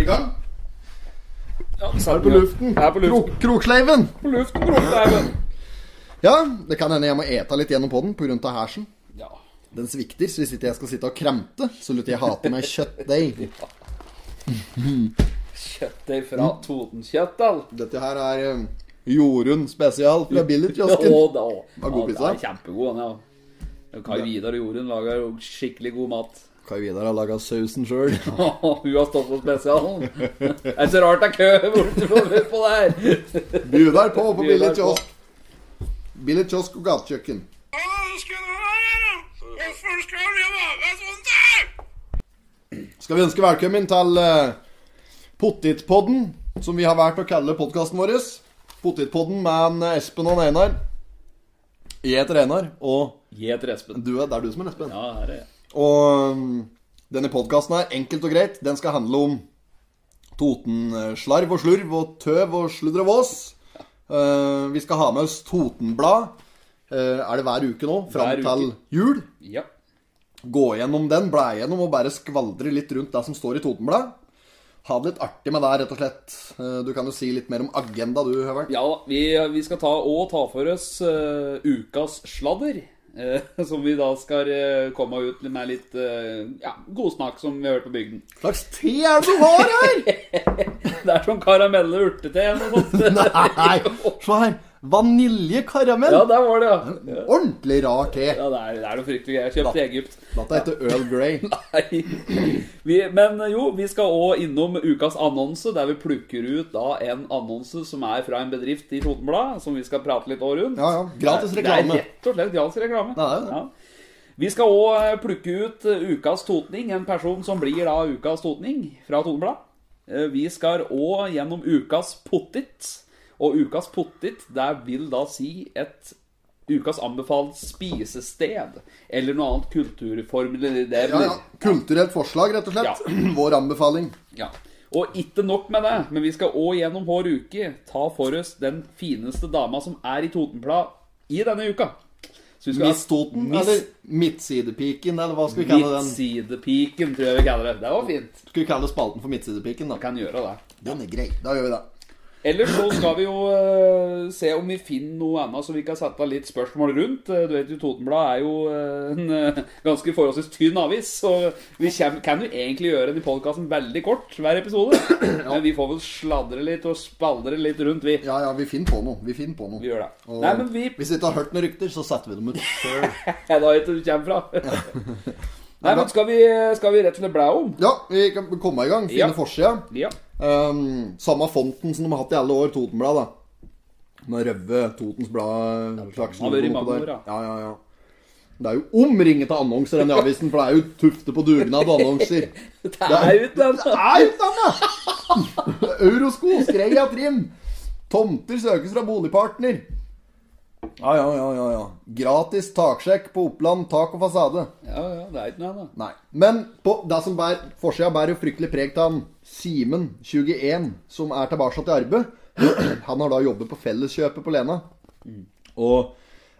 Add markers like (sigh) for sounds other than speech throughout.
i gang? Ja, Er på luften? Er på luften. Krok, kroksleiven. På luften, kroksleiven. Ja, det kan hende jeg må ete litt gjennom podden pga. hersen. Ja. Den svikter, så hvis ikke jeg skal sitte og kremte, så lurer jeg hater meg kjøttdeig. (laughs) Kjøttdeig fra Totenkjøttel. Dette her er eh, Jorunn spesial fra Billigkiosken. (laughs) da. Var god Ja, pizza. det er kjempegod, ja. Kai Vidar og Jorunn lager jo skikkelig god mat. Kai Vidar har laga sausen sjøl. (laughs) Hun har stått på spesialen. Det er så rart det er kø borte på der. Budar på på Billig kiosk. Billig kiosk og gatekjøkken. Skal vi ønske velkommen til uh, Pottitpodden, som vi har valgt å kalle podkasten vår. Pottitpodden med en Espen og en Einar. Jeg heter Einar, og Jeg heter Espen. du det er du som er Espen. Ja, her er jeg. Og um, denne podkasten her, enkelt og greit, den skal handle om Toten-slarv og slurv og tøv og sludder og vås. Uh, vi skal ha med oss Totenblad. Uh, er det hver uke nå, fram til jul. Ja. Gå gjennom den, blæ gjennom og bare skvaldre litt rundt det som står i Totenblad. Ha det litt artig med det, rett og slett. Uh, du kan jo si litt mer om agenda, du, Høveren. Ja, vi, vi skal ta og ta for oss eh, ukas sladder. Eh, (laughs) som vi da skal eh, komme ut med litt uh, ja, godsnakk som vi har hørt på bygden. Hva slags te er det du har her?! (laughs) Det er sånn karamelle urtete eller noe sånt. (laughs) Nei, se her. Vaniljekaramell. Ja, der var det, ja. Ordentlig rar te. Ja, det er, det er noe fryktelig greier. Kjøpt i Egypt. Dette heter Earl Grey. (laughs) Nei. Vi, men jo, vi skal òg innom ukas annonse, der vi plukker ut da en annonse som er fra en bedrift i Totenblad, som vi skal prate litt år rundt. Ja, ja. Gratis reklame. Det er rett og slett gratis reklame. Det er det. Ja. Vi skal òg plukke ut eh, ukas totning, en person som blir da ukas totning fra Totenblad. Eh, Vi skal òg gjennom ukas pottit. Og ukas pottit, det vil da si et ukas anbefalt spisested. Eller noe annet kulturformel. Det Ja, ja. Kulturelt forslag, rett og slett. (clears throat) Vår anbefaling. Ja. Og ikke nok med det, men vi skal òg gjennom hver uke ta for oss den fineste dama som er i Totenblad i denne uka. Så vi skal Miss Toten, Miss- eller Midtsidepiken, eller hva skal vi kalle den? Midtsidepiken, tror jeg vi kaller det. Det var fint. Skal vi kalle spalten for Midtsidepiken, da? Kan gjøre det. Den er grei. Da gjør vi det. Ellers så skal vi jo eh, se om vi finner noe annet så vi kan sette litt spørsmål rundt. Eh, Du vet jo, Totenblad er jo eh, en ganske forholdsvis tynn avis, så vi kan jo egentlig gjøre den i podkasten veldig kort hver episode. Men vi får vel sladre litt og spaldre litt rundt, vi. Ja, ja, vi finner på noe. Vi finner på noe. Vi gjør det. Og Nei, men vi Hvis vi ikke har hørt noen rykter, så setter vi dem ut sjøl. (laughs) Jeg da hvor du kommer fra. Nei, men skal vi, skal vi rett og slett blæ om? Ja, vi kan komme i gang. Finne Ja. forsida. Ja. Um, samme fonten som de har hatt i alle år, Totenblad, da. Med røde Totens Blad ja, ja, ja. Det er jo omringet av annonser, den avisen, for det er jo tufte på dugnad og annonser. (laughs) Det er ut den. Det er utlandet! Eurosko, Skreia Trim. Tomter søkes fra boligpartner. Ja, ja, ja, ja, ja. Gratis taksjekk på Oppland tak og fasade. Ja, ja, det er ikke noe annet. Nei. Men på det som bær, forsida bærer jo fryktelig preg av han Simen, 21, som er tilbake til arbeid. (clears throat) Han har da jobbet på Felleskjøpet på Lena. Og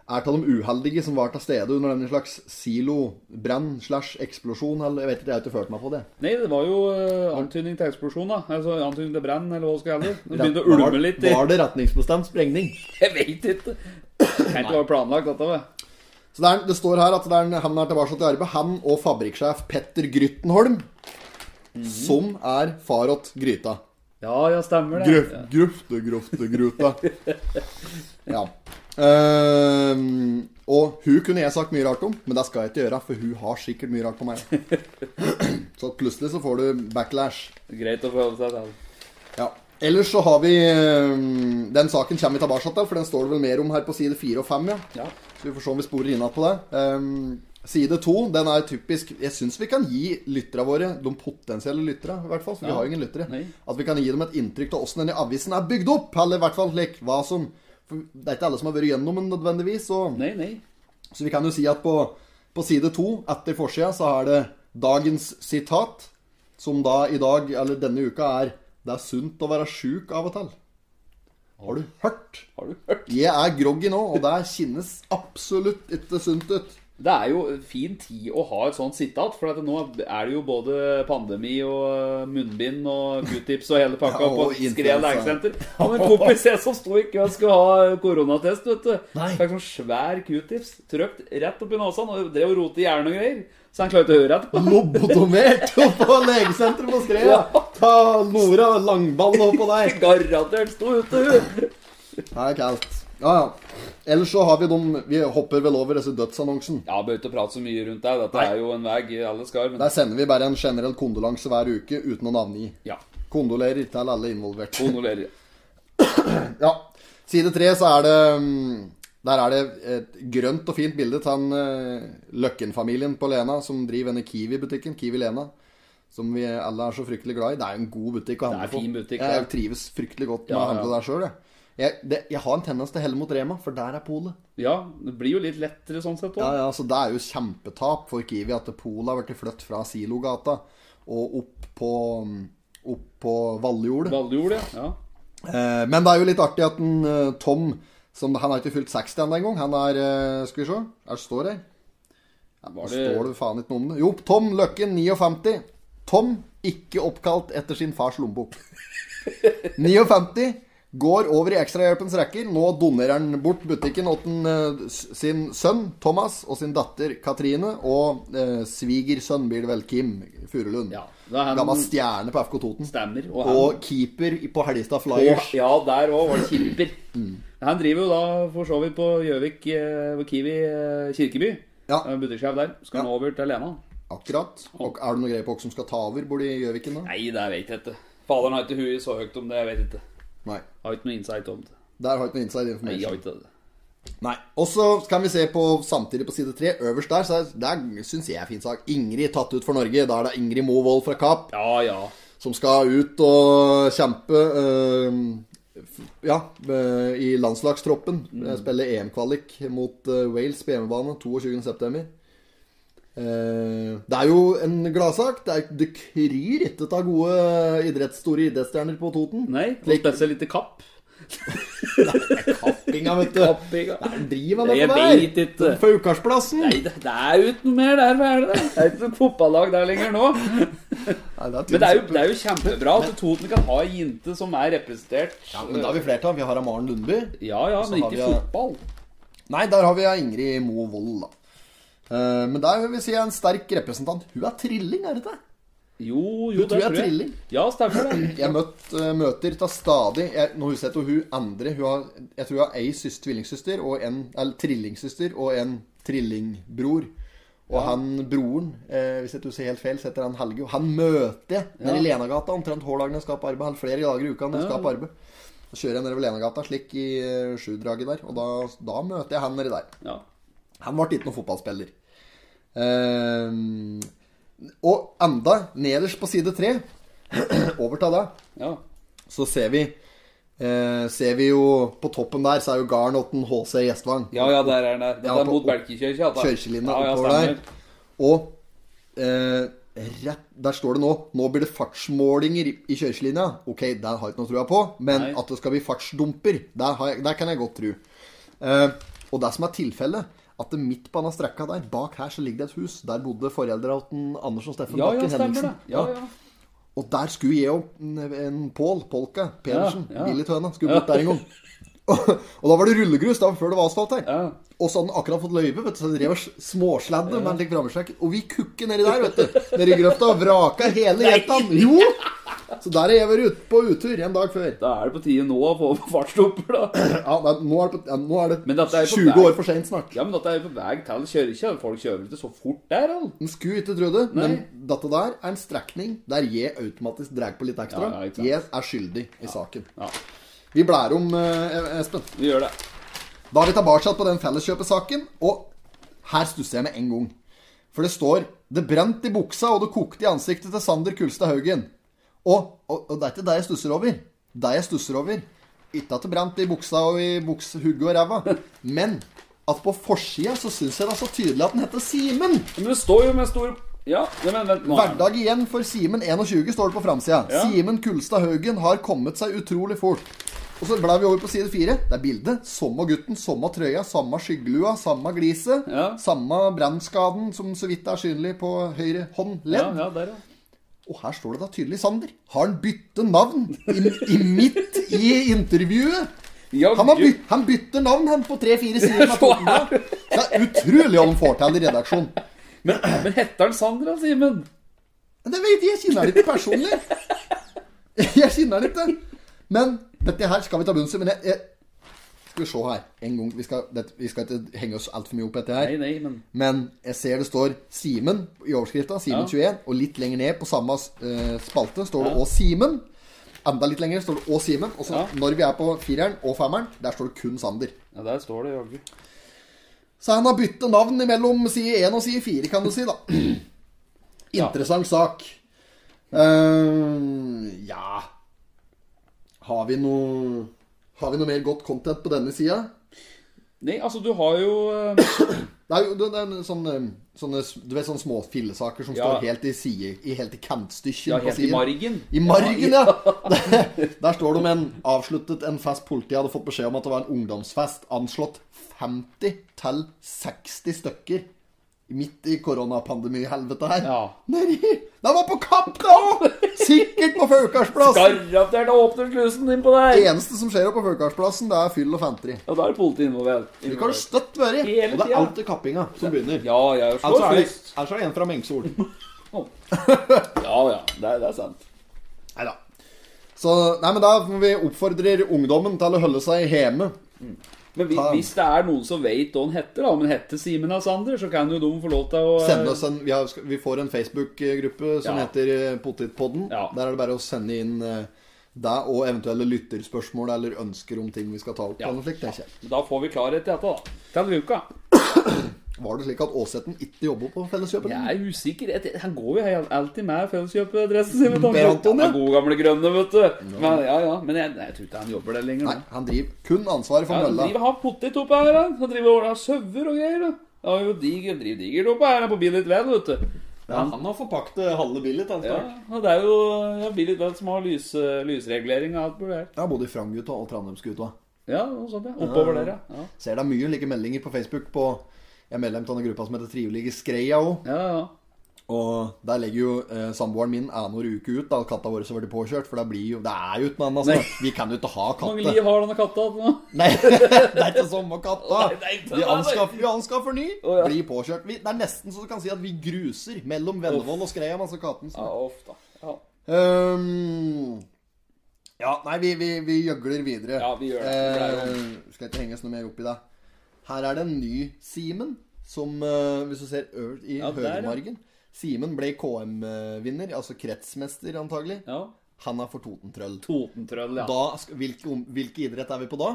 er av de uheldige som var til stede under denne slags silobrann slash eksplosjon. Eller jeg vet ikke, jeg har ikke følt meg på det. Nei, det var jo uh, antydning til eksplosjon, da. Altså antydning til brann, eller hva det skal kalle det. Begynte å ulme litt. Var, var det retningsbestemt sprengning? Jeg vet ikke. Kan ikke være planlagt, dette. vet. Så det, er, det står her at det er, han er tilbake til arbeid. Han og fabrikksjef Petter Gryttenholm. Som er far åt gryta. Ja, ja, stemmer det. Grøf, grøfte, grøfte, gruta. (laughs) Ja. Uh, og hun kunne jeg sagt mye rart om, men det skal jeg ikke gjøre, for hun har sikkert mye rart på meg. (laughs) Så plutselig så får du backlash. Greit å forholde seg til. Ja. Ellers så har vi ehm, Den saken kommer vi tilbake til, for den står det vel mer om her på side 4 og 5. Ja. Ja. Så vi får se om vi sporer innad på det. Um, side 2, den er typisk Jeg syns vi kan gi lytterne våre, de potensielle lyttere i hvert fall, for vi har jo ingen lyttere, Nei. at vi kan gi dem et inntrykk av åssen denne avisen er bygd opp. Eller i hvert fall like, hva som for Det er ikke alle som har vært gjennom den nødvendigvis. Og, Nei, nei. så vi kan jo si at på, på side 2, etter forsida, så er det dagens sitat, som da i dag, eller denne uka, er Det er sunt å være sjuk av og til. Har du hørt? Har du hørt? Jeg er groggy nå, og det kjennes absolutt ikke sunt ut. Det er jo fin tid å ha et sånt sitat, for at nå er det jo både pandemi og munnbind og q-tips og hele pakka Ja, på og Skred legesenter. Han en kompis jeg som sto i kø skulle ha koronatest, vet du. Nei. Fikk sånn svær q-tips trøkt rett oppi nesa og drev og rotet i hjernen og greier. Så han klarte å høre etterpå. Lobotomert på legesenteret på Skred. Ja. Ta Nora langball nå på deg. Garantert sto ute, hun. Det er kaldt. Ja, ja. Ellers så har vi dem Vi hopper vel over disse dødsannonsen. Ja, bør ikke prate så mye rundt det. Dette Nei. er jo en vei alle skal. Men Der sender vi bare en generell kondolanse hver uke uten å navngi. ja, Kondolerer til alle involverte. Kondolerer. (clears throat) Ja. Side tre så er det mm, Der er det et grønt og fint bilde han eh, Løkken-familien på Lena som driver denne Kiwi-butikken. Kiwi Lena. Som vi alle er så fryktelig glad i. Det er jo en god butikk å handle på. Det er en fin butikk, Jeg det. trives fryktelig godt med Ja, å handle der sjøl, jeg. Jeg, det, jeg har en tendens til å helle mot Rema, for der er polet. Ja, det blir jo litt lettere sånn sett Ja, òg. ja, så Det er jo kjempetap for Kiwi at polet har blitt flyttet fra Silogata og opp på, opp på Valljordet. Valgjord, ja. ja. Eh, men det er jo litt artig at en, eh, Tom som, Han har ikke fylt 60 ennå engang. Han er eh, Skal vi se. her står her? Var Det det står det faen ikke noe om det. Jo, Tom Løkken, 59. Tom, ikke oppkalt etter sin fars lommebok. (laughs) 59. Går over i ekstrahjelpens rekker. Nå donerer han bort butikken til eh, sin sønn Thomas og sin datter Katrine. Og eh, svigersønn blir det vel, Kim Furulund. Ja. Gammel stjerne på FK Toten. stemmer. Og han Og keeper på Helgestad Flyers. Og, ja, der òg var det keeper. (laughs) Mm. Han driver jo da for så vidt på Gjøvik eh, Kiwi eh, Kirkeby. Ja. Butikksjef der. Skal Ja. nå over til Lena. Akkurat. Og er det noe greier på hvem som skal ta over borti Gjøviken, da? Nei, det vet jeg ikke. Faderen har ikke huet så høyt om det. Jeg vet ikke. Nei. Har ikke noe insight om det. Der har ikke noe inside Nei, jeg har ikke det. Nei. Og så kan vi se på samtidig på side tre, øverst der, så er, der syns jeg er fin sak. Ingrid tatt ut for Norge. Da er det Ingrid Movold fra Kapp Ja, ja. som skal ut og kjempe øh, ja, øh, i landslagstroppen. Mm. Spille EM-kvalik mot øh, Wales på hjemmebane 22.9. Eh, det er jo en gladsak. Det, er- det kryr ikke av gode idretts, store idrettsstjerner på Toten. Nei, og spesielt litt kapp. Kappinga, vet du. Kappinga. Driver Nei, jeg med det vet ikke. Faukarsplassen. Nei, det, det er jo ikke mer der. Hva er det? Det er ikke noe fotballag der lenger nå. Nei, det Men det er jo, det er jo kjempebra at Toten kan ha ei jente som er representert. Ja, men da har vi flertall. Vi har Maren Lundby. Ja, ja, men ikke fotball. Nei, der har vi Ingrid Mo Wold, da. Eh, men der vil vi si en sterk representant. Hun er trilling, er det ikke? Jo, jo, tror jeg er trilling. Ja, stemmer det. (clears throat) Jeg møtt, eh, møter til stadig jeg, Nå husker jeg ikke hun andre hun har, Jeg tror hun har ei søs- tvillingsøster og en Eller trillingsøster og en trillingbror. Og han broren, eh, hvis jeg ikke sier helt feil, så heter han Helge. Og han møter jeg nede i Lenagata omtrent hver dag når jeg skal på arbeid. Flere dager i uka når jeg skal på arbeid. Så kjører jeg nedover Lenagata slik i uh, sjudraget der, og da, da møter jeg han nedi der. Ja. Han ble ikke noen fotballspiller. Ehm, og enda nederst på side tre, (clears throat) overta da, det, ja. så ser vi eh, Ser vi jo På toppen der så er jo Garnotten HC Gjestvang. Ja, ja, der er den der. Dette Ja, er mot Belkekirka. dette. Kjørkelinja ja, ja, oppover der. Og eh, rett, der står det nå Nå blir det fartsmålinger i, i. Ok, det har jeg ikke noe trua på. Men Nei. at det skal bli fartsdumper, der, jeg, der kan jeg godt tro. Eh, og det som er tilfellet, at det midt på denne strekka der, bak her, så ligger det et hus. Der bodde foreldra til Anders og Steffen Ja, ja, Bakken ja, Henriksen. det. Ja, ja. Og der skulle jeg og en, Pål Polka Pedersen, Ja, ja. Billy Tøna, skulle bort der en gang. (laughs) og, og da var det rullegrus, da før det var asfalt her. Ja. Og så hadde han akkurat fått løyve, vet du, så han drev og småsladde med en slik. Og vi kukker nedi der, vet du. Nedi grøfta vraka hele jettan. Jo! (laughs) (laughs) Så der har jeg vært ute på utur en dag før. Da er det på tide nå å få (laughs) fartsdumper, da. (clears throat) Ja, men nå er det, på, nå er Men det er 20 vei. år for seint snart. Ja, men dette er jo på vei til kirka. Folk kjører ikke så fort der, all. En skulle ikke tro det, men dette der er en strekning der jeg automatisk drar på litt ekstra. Ja, ja, jeg er skyldig i saken. Ja, Vi blærer om, eh, Espen. vi gjør det. Da er vi tilbake på den felleskjøpesaken, og her stusser jeg med en gang. For det står 'Det brant i buksa, og det kokte i ansiktet til Sander Kulstad Haugen'. Og, og, og det er ikke det jeg stusser over. Det jeg stusser over Ikke at det brant i buksa og i bukshugget og ræva, (laughs) men at på forsida så syns jeg det er så tydelig at den heter Simen. Men det står jo med stor Ja, men vent nå. Hverdag igjen for Simen 21, står det på framsida. Ja. Simen Kulstad Haugen har kommet seg utrolig fort. Og så blar vi over på side fire. Det er bildet. Samme gutten, samme trøya, samme skyggelua, samme gliset. Ja. Samme brannskaden som så vidt er synlig på høyre Ja, ja, der, ja. Og her står det da tydelig Sander. Har han byttet navn i, i midt i intervjuet? Ja, Han, byt, han bytter navn han på tre-fire sider. Det er utrolig hva de får til i redaksjonen. Men, men heter han Sandra, Simen? Men Det vet jeg, jeg kjenner han ikke personlig. Jeg kjenner han ikke. Men dette her skal vi ta bunns i. Men jeg, jeg Skal vi se her en gang. Vi skal, det, vi skal ikke henge oss altfor mye opp etter her. Nei, nei, men Men jeg ser det står Simen i overskrifta. Simen Ja. 21. Og litt lenger ned på samme uh, spalte står det Ja. òg Simen. Enda litt lenger står det òg Simen. Og så Ja. når vi er på fireren og femmeren, der står det kun Sander. ja, der står det jaggu. Så han har byttet navn mellom side 1 og side 4, kan du si, da. (clears throat) Interessant sak. Uh, ja Har vi noe Har vi noe mer godt content på denne sida? Nei, altså, du har jo eh, (clears throat) Det er jo det er sånn, eh, sånne, du vet, sånne små fillesaker som Ja. står helt i side, i helt i kantstykken Ja, helt i margen. I margen, ja! (laughs) Der, der står det om en avsluttet en fest politiet hadde fått beskjed om at det var en ungdomsfest. Anslått 50 til 60 stykker. Midt i koronapandemihelvetet her. Ja. Nedi De var på kapp, da òg! Sikkert på Faukarsplassen. Garantert åpner slusen din på deg. Det eneste som skjer på Faukarsplassen, det er fyll og fanteri. Ja, da er politiet involvert. Det kan det støtt være. Og det er alltid kappinga som begynner. Ja, jeg Altså slår er ellers er det en fra Mengsol. (laughs) Ja, ja, det det er sant. Nei da. Så Nei, men da vi oppfordre ungdommen til å holde seg hjemme. Men hvis, hvis det er noen som vet hva han heter, da, om han heter Simen og Sander, så kan jo de få lov til å Sende oss en, vi, har, vi får en Facebook-gruppe som Ja. heter eh, Potetpodden. Ja. Der er det bare å sende inn eh, deg og eventuelle lytterspørsmål eller ønsker om ting vi skal ta opp. Ja. Slik. Da får vi klarhet i dette, da. Til uka. Var det slik at Åseten ikke jobber på Felleskjøpet? Jeg er usikker. Han går jo alltid med Felleskjøpdressen sin. Anton. Han er gode gamle grønne, vet du. Men, ja, ja. Men jeg, jeg tror ikke han jobber der lenger. Nei, han driver kun ansvaret for Ja, han mølla. driver har potet oppe her. Han driver og har sauer og greier. Han har jo diger, driver digert oppe her på Billit Vel, vet du. han har forpaktet halve Billit. Han Ja, og det er jo ja, Billit Vel som har lys, lysregulering og alt mulig det her. Ja, både Frangutta og Trandheimsgutta. Ja, noe sånt, ja. Oppover der, ja. ja. Ser det er mye like meldinger på Facebook på Jeg er medlem av en gruppa som heter Trivelige Skreia òg. Ja, ja. Og der legger jo eh, samboeren min annenhver uke ut da katta vår som blir påkjørt. For det blir jo Det er jo ikke noe annet. Altså. Vi kan jo ikke ha Hvor mange katter. liv har denne katta nå? (laughs) Nei, det er ikke samme katta. Vi anskaffer, vi anskaffer ny, oh, ja. blir påkjørt. Vi, det er nesten så du kan si at vi gruser mellom Vennevoll og Skreia, altså katten. Ja, ofte. Ja. Um, ja, nei, vi, vi, vi gjøgler videre. Ja, vi gjør det. Det Eh, skal ikke henges noe mer opp i det. Her er det en ny Simen, som eh, Hvis du ser øverst i Ja, høyremargen Simen ble KM-vinner, altså kretsmester antagelig. ja. Han er for Totentrøll. Totentrøll, ja. Da, hvilke, hvilke idrett er vi på da?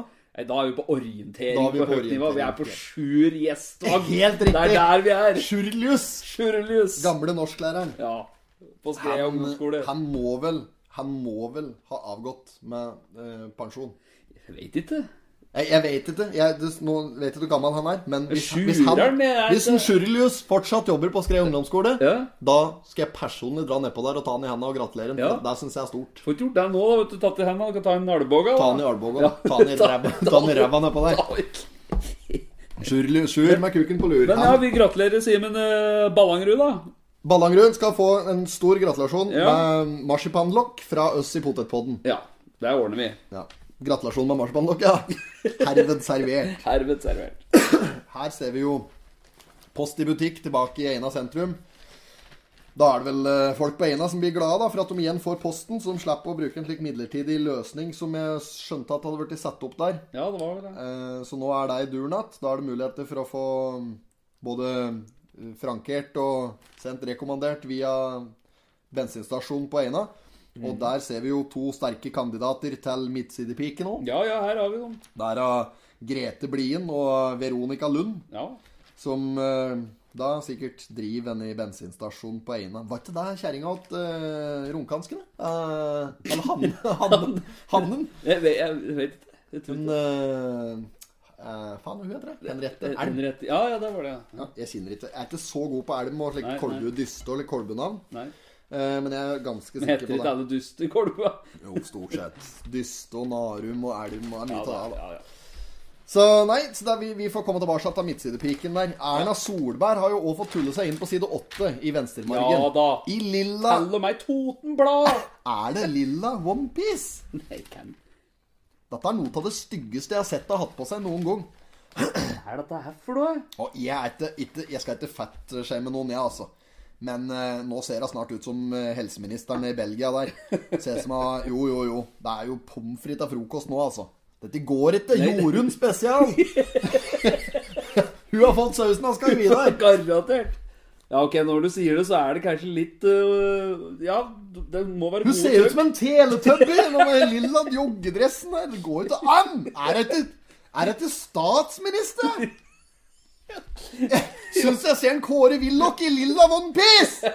Da er vi på orientering er vi på på høyt nivå. Vi er på. Sjur Gjestvang. (laughs) Helt riktig. Det er der vi er. Sjurlius! Sjurlius. Gamle norsklæreren. Ja. På Skred ungdomsskole. han må vel Han må vel ha avgått med eh, pensjon. Jeg vet ikke. Jeg, jeg vet ikke. Jeg, du, nå vet ikke hvor gammel han er. Men hvis, hvis, han, hvis en Sjurilius fortsatt jobber på Skred ungdomsskole, Ja. da skal jeg personlig dra nedpå der og ta han i henda og gratulere ham. Ja. Det, det syns jeg er stort. Får ikke gjort det nå, vet du. Tatt i hendene. og ta en albue. Ta han i albuen. Ta han i (laughs) ræva ta han i ræva nedpå der. Sjur, med kuken på lur. Men ja, vi gratulerer Simen uh, Ballangerud, da. Ballangrud skal få en stor gratulasjon Ja. med marsipanlokk fra oss i Potetpodden. Ja, det ordner vi. Ja. Gratulasjon med marsipanlokk, ja. (laughs) Herved servert. Herved servert. Her ser vi jo Post i butikk tilbake i Eina sentrum. Da er det vel eh, folk på Eina som blir glade da, for at de igjen får posten, så de slipper å bruke en slik midlertidig løsning som jeg skjønte at hadde blitt satt opp der. Ja, det var vel det. Eh, Så nå er det i duren igjen. Da er det muligheter for å få mm, både eh, frankert og sendt rekommandert via bensinstasjonen på Eina. Og der ser vi jo to sterke kandidater til midtsidepiken nå. Ja, ja, her har vi dem. Der er Grete Blien og Veronica Lund. Ja. Som eh, da sikkert driver denne bensinstasjonen på Eina. Var ikke det kjerringa til uh, runkanskene? Uh, eller han, (laughs) han, hannen? Jeg vet, jeg vet ikke. Jeg tror Hun ikke. uh, eh, Faen, hva heter det? Henriette Elm. Henriette. Ja, ja, det var det. Ja, jeg kjenner ikke Jeg er ikke så god på elm og slik Nei, Kolbu Dyste eller Kolbunavn. Eh, men jeg er ganske sikker på det. heter ikke det. alle Dusterkolba? Jo, stort sett. Dyste og Narum og Elm og mye Ja, av ja, det. ja, ja. Så nei, så vi, vi får komme tilbake til midtsidepiken der. Erna Solberg har jo òg fått tulle seg inn på side åtte i venstremargen. ja da. I lilla Tell meg Totenblad! Er det lilla OnePiece? Nei, hvem Dette er noe av det styggeste jeg har sett det har hatt på seg noen gang. Hva er dette her for noe? Jeg, ikke, ikke, jeg skal ikke fettshame noen, jeg, altså. Men eh, nå ser hun snart ut som eh, helseministeren i Belgia der. Ser som jeg, Jo, jo, jo. Det er jo pommes frites til frokost nå, altså. Dette går ikke. Jorunn spesial. Hun har fått sausen av skal gi deg. Garantert. Ja, ok, når du sier det, så er det kanskje litt uh, Ja, det må være Hun ser ut som en teletubby med lilla joggedressen der. Det går jo ikke an! Er dette, er det statsminister? (laughs) Jeg syns jeg ser en Kåre Willoch i lilla OnePiece!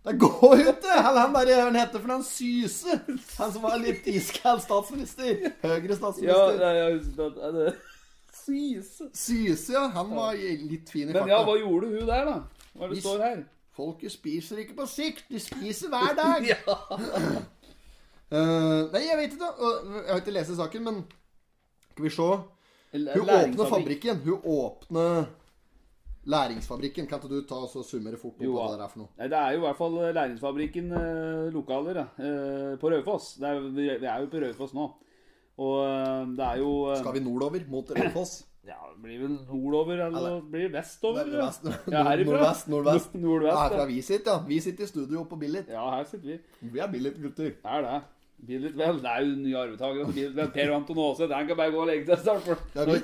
Det går jo ikke! Han bare, han heter for noe Syse. Han som var litt iskald statsminister. Høyre statsminister. ja, ja det, er det Syse. Syse, ja. Han var litt fin i Men ja, hva gjorde hun der, da? Hva er det står her? Folket spiser ikke på sikt, de spiser hver dag. (laughs) Ja. uh, nei, jeg vet ikke. Jeg har ikke lest saken, men skal vi se. Hun åpner fabrikken. Hun åpner læringsfabrikken. Kan ikke du ta og summere fort på Jo, hva det er for noe? Nei, det er jo i hvert fall Læringsfabrikken eh, lokaler eh, på Raufoss. Det er, vi er jo på Raufoss nå. Og eh, det er jo eh, Skal vi nordover mot Raufoss? (clears throat) Ja, det blir vel nordover, eller blir det vestover? ja. Nordvest, Ja, herifra. nordvest, nordvest. Nord- Nordvest, Herfra vi sitter, ja. Vi sitter i studio på Billit. Ja, her sitter vi. Vi er Billit-gutter. Det er det. Billit vel. Det er jo nye vel. Per Anton Aase, han kan bare gå og legge seg snart. Ja, vi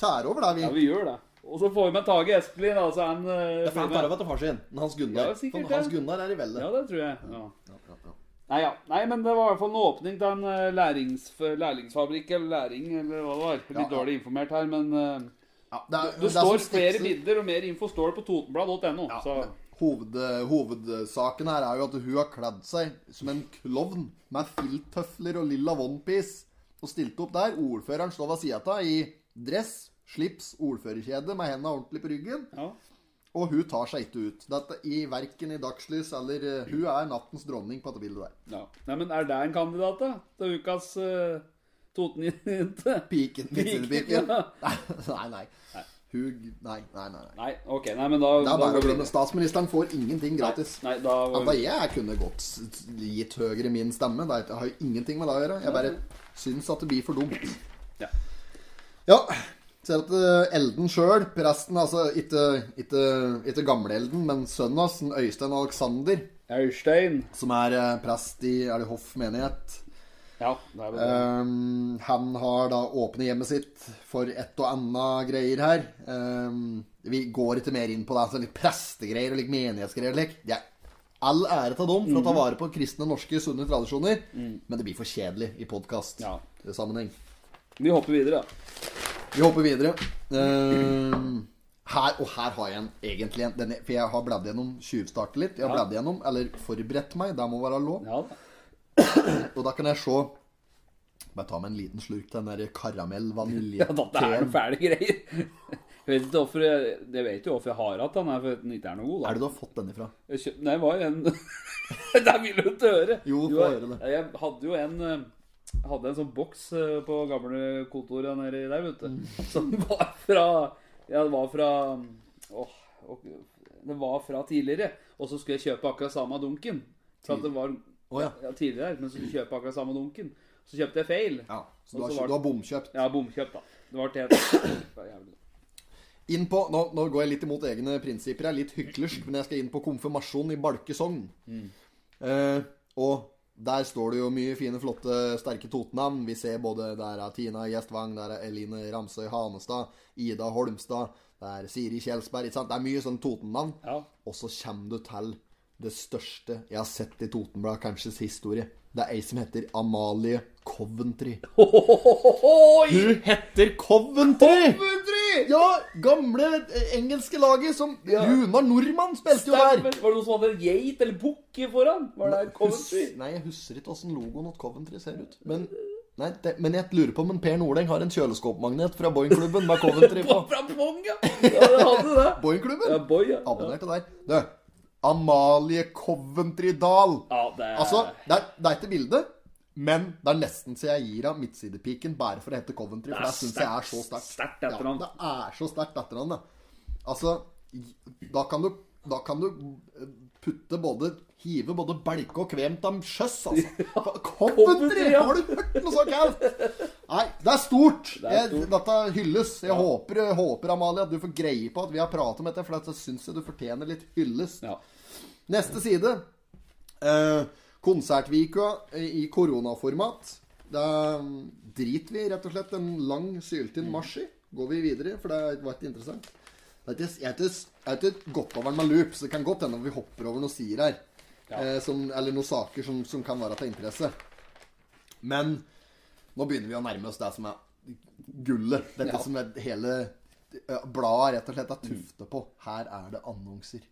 tær over da, vi. Ja, vi gjør det. Og så får vi med Tage Espelid, altså så han Det er fælt over til far sin. Men Hans Gunnar. Ja, sikkert, Hans. Gunnar er i veldet. Ja, det tror jeg. Ja. Ja, ja, ja. Nei, ja. Nei, men det var i hvert fall en åpning til en eh, lærings, lærlingsfabrikk, eller læring, eller hva det var. Litt Ja, dårlig informert her, men eh, Ja, det, er, det, det står flere midler, bilder, og mer info står det på totenblad.no. Ja, hoved, hovedsaken her er jo at hun har kledd seg som en klovn med filttøfler og lilla onepiece og stilte opp der. Ordføreren står ved sida av i dress, slips, ordførerkjede med hendene ordentlig på ryggen. ja. Og hun tar seg ikke ut. Dette i Verken i dagslys eller uh, Hun er nattens dronning på dette bildet der. ja. Nei, men er det en kandidat, da? Til ukas uh, Toten-jente? (laughs) Piken. Piken, Vitsepiken. ja. (laughs) Nei, nei. Hun Nei, nei, nei. nei. Nei, ok. Nei, men da Det er bare å glemme. Statsministeren får ingenting gratis. Nei, da går da jeg kunne godt gitt høyere min stemme. Det har jo ingenting med det å gjøre. Jeg bare syns at det blir for dumt. Ja. Ja. Ser at eh, Elden sjøl, presten, altså ikke, ikke, ikke gamle-Elden, men sønnen hans, Øystein Alexander, Øystein. som er eh, prest i er det Hoff menighet Ja, det er det. Um, han har da åpnet hjemmet sitt for et og annet greier her. Um, vi går ikke mer inn på det. Altså litt prestegreier og litt menighetsgreier. Like. Det er all ære til dem for å ta Mhm. vare på kristne, norske, sunne tradisjoner. Men det blir for kjedelig i podkast-sammenheng. Ja. Vi hopper videre, da. Vi hopper videre. Uh, her, og her har jeg en, egentlig en denne, For jeg har bladd gjennom tjuvstartet litt. Jeg har Ja. bladd gjennom, eller forberedt meg. Det må være lov. Ja. Og da kan jeg se Bare ta meg en liten slurk til den der karamell-vanilje. Ja, dette er noen fæle greier. Jeg vet ikke hvorfor jeg, jeg vet jo hvorfor jeg har hatt den her, for den ikke er noe god. da. Er det du har fått den ifra? Jeg kjøp, nei, det var en (laughs) Der vil du ikke høre! Jo, få høre det. Jeg hadde jo en eh, hadde en sånn boks eh, på gamle kontoret nedi der, vet du. Mm. (laughs) Som var fra Ja, det var fra Åh, og- det var fra tidligere. Og så skulle jeg kjøpe akkurat samme dunken. At det var oh, ja. ja, tidligere, men så skulle jeg kjøpe akkurat samme dunken. Så kjøpte jeg feil. Ja, så du har, var- du har bomkjøpt. Ja, bomkjøpt, da. Det var helt. Inn på, nå, nå går jeg litt imot egne prinsipper. Jeg er litt hyklersk, men jeg skal inn på konfirmasjon i Balkesogn. Eh, og der står det jo mye fine, flotte, sterke Totenavn. Vi ser både der er Tina Gjestvang, der er Eline Ramsøy Hanestad, Ida Holmstad, det er Siri Kjelsberg. Ikke sant? Det er mye sånn Totennavn. Ja. Og så kommer du til det største jeg har sett i Totenbladet, kanskje historie. Det er ei som heter Amalie Coventry. (laughs) Hun heter Coventry! Coventry! Ja, gamle eh, engelske laget som Runar Nordmann spilte jo der. Var det noen som hadde en geit eller bukk foran? Var det Coventry? Nei, jeg husker ikke åssen logoen til Coventry ser ut. Men, nei, det, men jeg lurer på om Per Nordeng har en kjøleskåpmagnet fra Boeing-klubben med Coventry på. (laughs) Fra Pong, ja! Ja, det hadde det. Ja, Boeing-klubben? boy, ja. Abonnerte der. Du, Amalie Coventry Dahl. Ja, det Altså, det er, det er ikke bilde, men det er nesten så jeg gir av midtsidepiken bare for å hete Coventry. For Det syns jeg er så sterkt. sterkt. Ja, det er så sterkt etternavn, det. Altså, da kan du, da kan du eh, putte både Hive både belke og kvem til sjøs, altså. (laughs) Coventry! Ja. Har du hørt noe så gærent? Nei, det er stort. Det er Jeg, dette hylles. Jeg håper, håper, Amalie, at du får greie på at vi har pratet om dette, for jeg syns jeg du fortjener litt hyllest. Ja. Neste side. Eh, konsertvika i koronaformat. Da driter vi rett og slett en lang syltynn marsj i. Går vi videre, for det var ikke interessant. Det er ikke, jeg ikke, jeg ikke over den med loop, så det kan godt hende vi hopper over noen sider her. Ja. Eh, som, eller noen saker som, som kan være til interesse. Men nå begynner vi å nærme oss det som er gullet. Dette Ja. som er hele bladet rett og slett er tuftet på. Her er det annonser.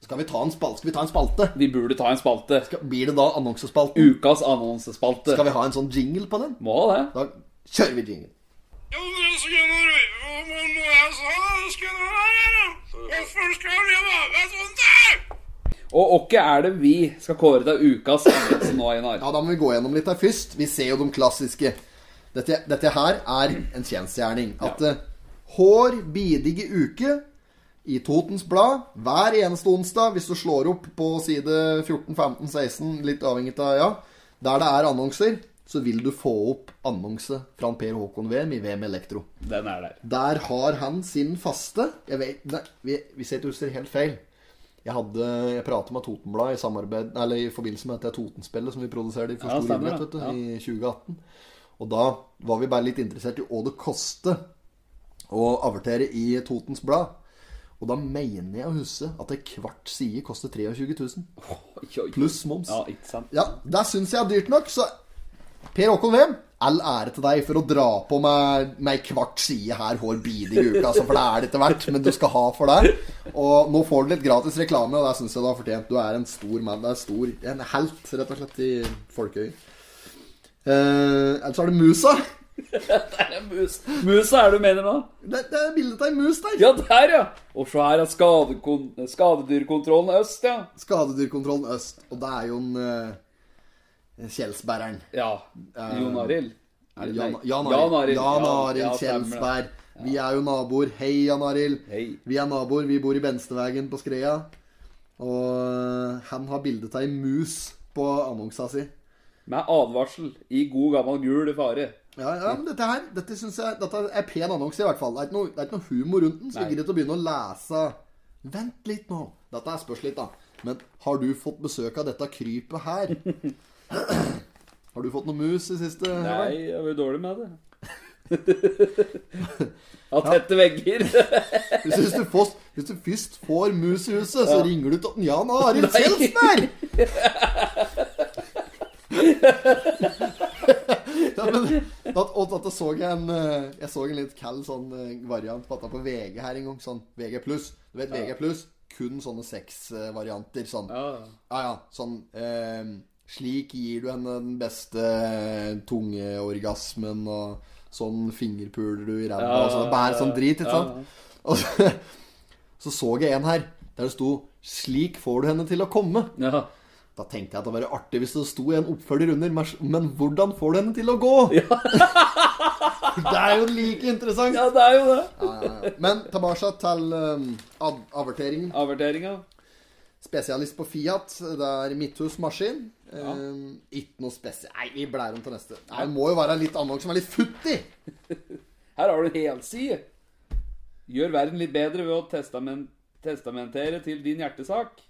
Skal vi ta en spalte? Skal vi ta en spalte? Vi burde ta en spalte. Skal, blir det da annonsespalten? Ukas annonsespalte. Skal vi ha en sånn jingle på den? Må ha det. Da kjører vi jingle. Jo, det er så jeg ja. Hvorfor skal vi være sånn der? Og åkke er det vi skal kåre til ukas anmeldelse nå, Einar? Ja, Da må vi gå gjennom litt her først. Vi ser jo de klassiske. Dette, dette her er en kjensgjerning. At Ja. eh, Hår bidige uke i Totens Blad hver eneste onsdag, hvis du slår opp på side 14, 15, 16, litt avhengig av ja, der det er annonser, så vil du få opp annonse fra Per Håkon Wem i VM Elektro. Den er der. Der har han sin faste Jeg vet, nei, Hvis jeg ikke husker helt feil Jeg hadde, jeg pratet med Totenbladet i, samarbeid, eller i forbindelse med dette Totenspillet som vi produserte i for Ja, stor idrett vet du, Ja. i 2018. Og da var vi bare litt interessert i hva det koster å avertere i Totens Blad. Og da mener jeg å huske at ei kvart side koster 23 000. Oi, oi, oi. Pluss moms. Ja, ikke sant? Ja, det syns jeg er dyrt nok, så Per Håkon Wem, all ære til deg for å dra på med, med ei kvart side her hår bidig i uka, altså, for det er det etter hvert, men du skal ha for det. Og nå får du litt gratis reklame, og det syns jeg du har fortjent. Du er en stor mann. Det er stor, en helt, rett og slett, i folkeøyet. Eh, Ellers er det musa. Det er en mus. Musa er det du mener nå? Det, det er bildet av ei mus der. Ja, der, ja! Og så her er skadekon skadedyrkontrollen øst, ja. Skadedyrkontrollen øst. Og det er jo en uh, Kjelsbæreren. Ja. Jon Arild. Jan, Jan Jan Arild. Jan Ja, Arild ja. Kjelsberg. Vi er jo naboer. Hei, Jan Arild. Vi er naboer. Vi bor i Benstevegen på Skreia. Og øh, han har bilde av ei mus på annonsa si. Med advarsel i god gammel gul fare. Ja, ja, men dette her dette synes jeg, dette er pen annonse, i hvert fall. Det er ikke noe, det er ikke noe humor rundt den, så vi gidder ikke å begynne å lese Vent litt nå. Dette er spørs litt, da. Men har du fått besøk av dette krypet her? (laughs) har du fått noe mus i siste? Nei, jeg var jo dårlig med det. (laughs) Av tette vegger. (laughs) Hvis, du først, hvis du først får mus i huset, så ringer du til Jan Arild Nei. Ja, men, da, og så jeg en eh, Jeg så en litt kald sånn eh, variant på dette på VG her en gang. Sånn VG+. Du vet VG+, kun sånne sexvarianter. Sånn. Ja. Ja, ja. Sånn eh, Slik gir du henne den beste tungeorgasmen, og sånn fingerpuler du i ræva. Ja, og sånn. Bare sånn drit, ikke ja, sant? Og så, (laughs) så så jeg en her der det sto 'Slik får du henne til å komme'. ja. Da tenkte jeg at det var artig hvis det sto en oppfølger under. men- hvordan får du henne til å gå? (laughs) det er jo like interessant. Ja, det er jo det. Ja, ja, ja. Men tilbake til um, av averteringen. Averteringa. Spesialist på Fiat. Det er Midthus Maskin. Um, ikke noe spesielt Nei, vi blærer om til neste. Nei, Det må jo være litt annonse som er litt futtig. (laughs) Her har du en helside. Gjør verden litt bedre ved å testament, testamentere til din hjertesak.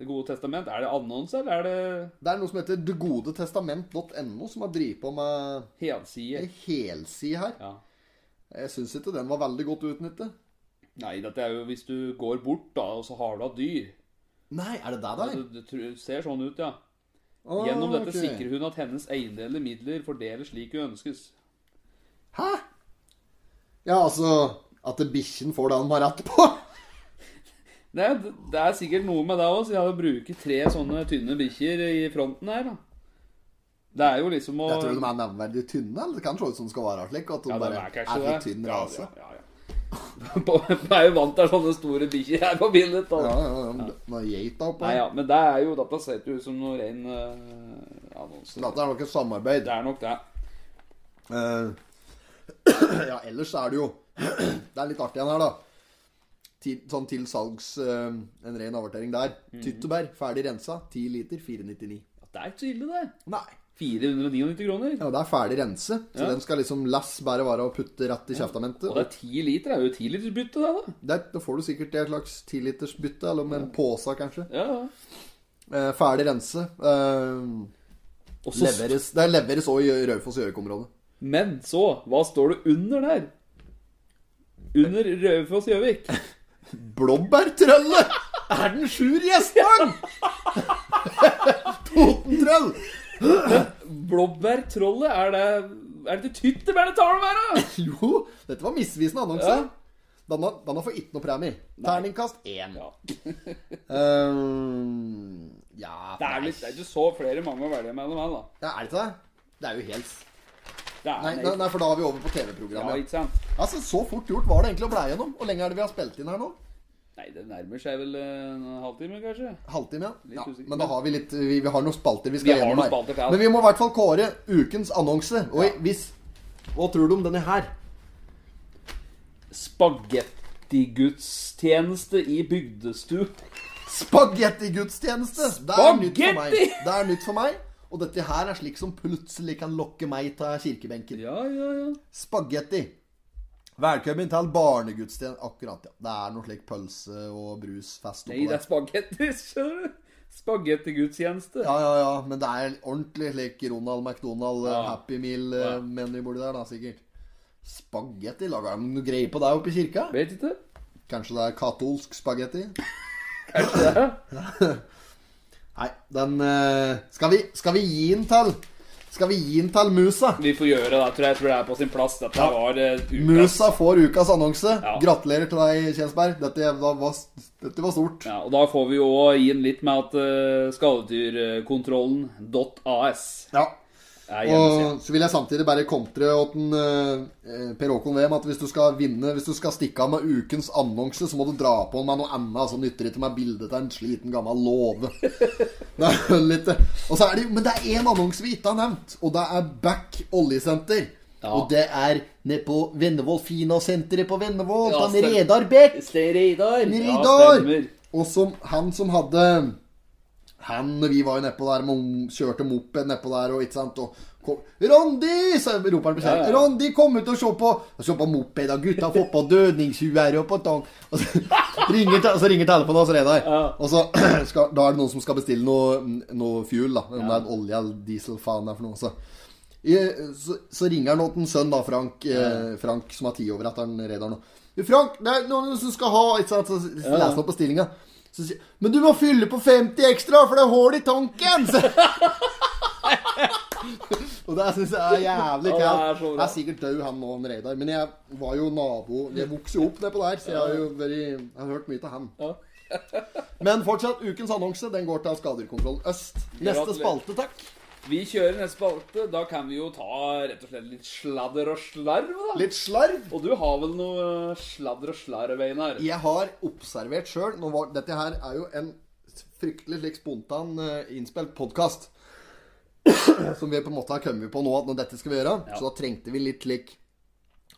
Det gode testament. Er det annonse, eller er det Det er noe som heter degodetestament.no, som har drevet på med helside? ei helside her. Ja. Jeg syns ikke den var veldig godt utnyttet. Nei, dette er jo hvis du går bort, da, og så har du hatt dyr. Nei, er det der? Det, det ser sånn ut, ja. Å, Gjennom dette okay. sikrer hun at hennes eiendeler midler fordeles slik hun ønskes. Hæ? Ja, altså At bikkjen får det han har rett på? (laughs) Det det er sikkert noe med det òg, siden jeg bruker tre sånne tynne bikkjer i fronten her. da. Det er jo liksom å Jeg tror de er nevneverdig tynne. Eller det kan se ut som de skal være slik. At de Ja, bare er er litt tynn Ja, rase. ja, ja. Jeg (laughs) er jo vant til sånne store bikkjer her på bildet. da. Ja, ja, ja. Oppe Nei, ja, men det er jo Dette ser ut som noe ren uh, annonse. Dette er nok et samarbeid. Det er nok det. Uh, (clears throat) ja, ellers er det jo (clears throat) Det er litt artig igjen her, da. Til, sånn til salgs eh, En ren avertering der. Mhm. Tyttebær, ferdig rensa. 10 liter, 499. Det er ikke så ille, det. Nei. 499 kroner. Ja, det er ferdig rense. Så Ja. den skal liksom lass bare være å putte rett i kjeftamentet. Og det er 10 liter. Det er jo 10 liters bytte, det, da. Det, da får du sikkert et slags 10 liters bytte, eller med en pose, kanskje. Ja, ja. Eh, ferdig rense. Eh, Også... leveres, det leveres òg i Raufoss Gjøvik-området. Men så, hva står det under der? Under Raufoss Gjøvik. (laughs) Blåbærtrølle er den sjur gjesteren! Totentrøll! Blåbærtrollet, er det Er det til tyttebær det tar å være? Jo, dette var misvisende annonse. Ja. Denne, har får ikke noe premie. Terningkast én. Ja. um, ja Det er, litt, ikke så flere mange å velge mellom her, da. Ja, Er det ikke det? Det er jo helt Nei, nei, nei, for da er vi over på TV-programmet. Ja, ikke sant? Altså, Så fort gjort var det egentlig å blei gjennom. Hvor lenge er det vi har spilt inn her nå? Nei, det nærmer seg vel en halvtime, kanskje? Halvtime, ja. Ja. Men da har vi litt Vi, vi har noen spalter vi Vi skal har gjennom her. spalter. Men vi må i hvert fall kåre ukens annonse. Og hvis Hva tror du om denne her? Spagettigudstjeneste i bygdestu. Spagettigudstjeneste! Det er nytt for meg. Det er nytt for meg. Og dette her er slik som plutselig kan lokke meg til kirkebenken. Ja, ja, ja. Spagetti. Velkommen til barnegudstjeneste. Akkurat, ja. Det er noe slik pølse og brusfest Nei, det er spagetti, skjønner du. Spagettigudstjeneste. Ja, ja, ja. Men det er ordentlig slik Ronald McDonald eh, Ja. Happy Meal-meny borti der, da, sikkert. Spagetti? Lager de noe greier på det oppe i kirka? Vet ikke. Kanskje det er katolsk spagetti? Kanskje det. (laughs) Nei, den eh, skal, vi, skal vi gi den til Skal vi gi den til Musa? Vi får gjøre det, tror jeg. Jeg tror det er på sin plass. Dette Ja. var uh, Musa får ukas annonse. Ja. Gratulerer til deg, Kjensberg. Dette var, dette var stort. Ja, og da får vi jo gi den litt med at uh, skadedyrkontrollen.as Ja. Og så vil jeg samtidig bare kontre åten, eh, Per Håkon Wem at hvis du skal vinne Hvis du skal stikke av med ukens annonse, så må du dra på med noe annet. Så nytter det ikke med bilde til en sliten, gammel låve. (laughs) Men det er én annonse vi ikke har nevnt, og det er Back oljesenter. Ja. Og det er nede på Vennevoll, Fina-senteret på Vennevoll. Ja, Redar Beck. Reidar. En Ja. Og som han som hadde Han Vi var jo nedpå der, kjørte moped nedpå der, og ikke sant og kom, 'Rondi!' så roper han beskjed. Ja, ja. 'Rondi, kom ut og se på Se på mopeda, gutta får på dødningshuer og på tang.' Og så ringer, så ringer telefonen hos Reidar. Ja. Og så (clears throat) skal, Da er det noen som skal bestille noe, noe fuel, da. Om det er en olje eller diesel, faen det er for noe. Så, i, så, så ringer han til en sønn, da, Frank, eh, Frank som har ti over etter han Reidar nå. 'Frank, det er noen som skal ha ikke sant? Så leser han opp bestillinga. Så sier Men du må fylle på 50 ekstra, for det er hull i tanken! (laughs) Og det syns jeg er jævlig kaldt. Jeg er sikkert død, han han Reidar. Men jeg var jo nabo Jeg vokste jo opp nedpå der, så jeg har jo vært, jeg har hørt mye til han. Men fortsatt, ukens annonse den går til Skadedyrkontroll Øst. Neste spalte, takk. Vi kjører neste spalte. Da kan vi jo ta rett og slett litt sladder og slarv, da. Litt slarv. Og du har vel noe sladder og slarv, Einar? Jeg har observert sjøl Dette her er jo en fryktelig slik spontan eh, innspilt podkast. (coughs) Som vi på en måte har kommet på nå at når dette skal vi gjøre. Ja. Så da trengte vi litt slik